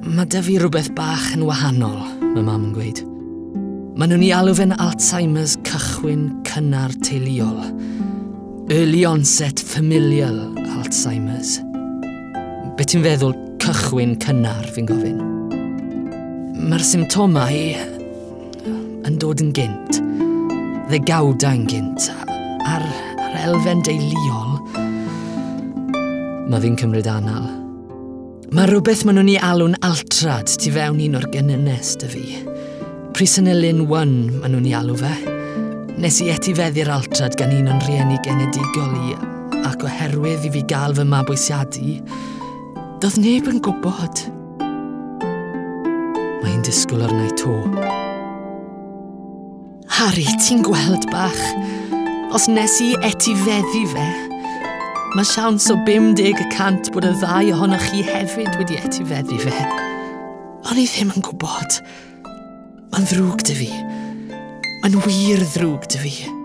Mae dy fi rhywbeth bach yn wahanol, mae mam yn gweud. Maen nhw'n ei alw fe'n Alzheimer's cychwyn cynnar teuluol. Early onset familial Alzheimer's. Be ti'n feddwl cychwyn cynnar fi'n gofyn? Mae'r symptomau yn dod yn gynt. Ddegawdau'n gynt. A'r, ar elfen deuluol, mae fi'n cymryd anal. Mae rhywbeth maen nhw'n ei alw'n altrad tu fewn un o'r gynnynes dy fi. Prisanelin 1 maen nhw'n ei alw fe. Nes i etifeddu'r altrad gan un o'n rhieni genedigol i ac oherwydd i fi gael fy mabwysiadu, doedd neb yn gwybod. Mae'n disgwyl arna i to. Harry, ti'n gweld bach? Os nes i etifeddu fe, Mae siawns o 50% bod y ddau ohonoch chi hefyd wedi etifeddu fe. Ond i ddim yn gwybod. Mae'n ddrwg dy fi. Mae'n wir ddrwg dy fi.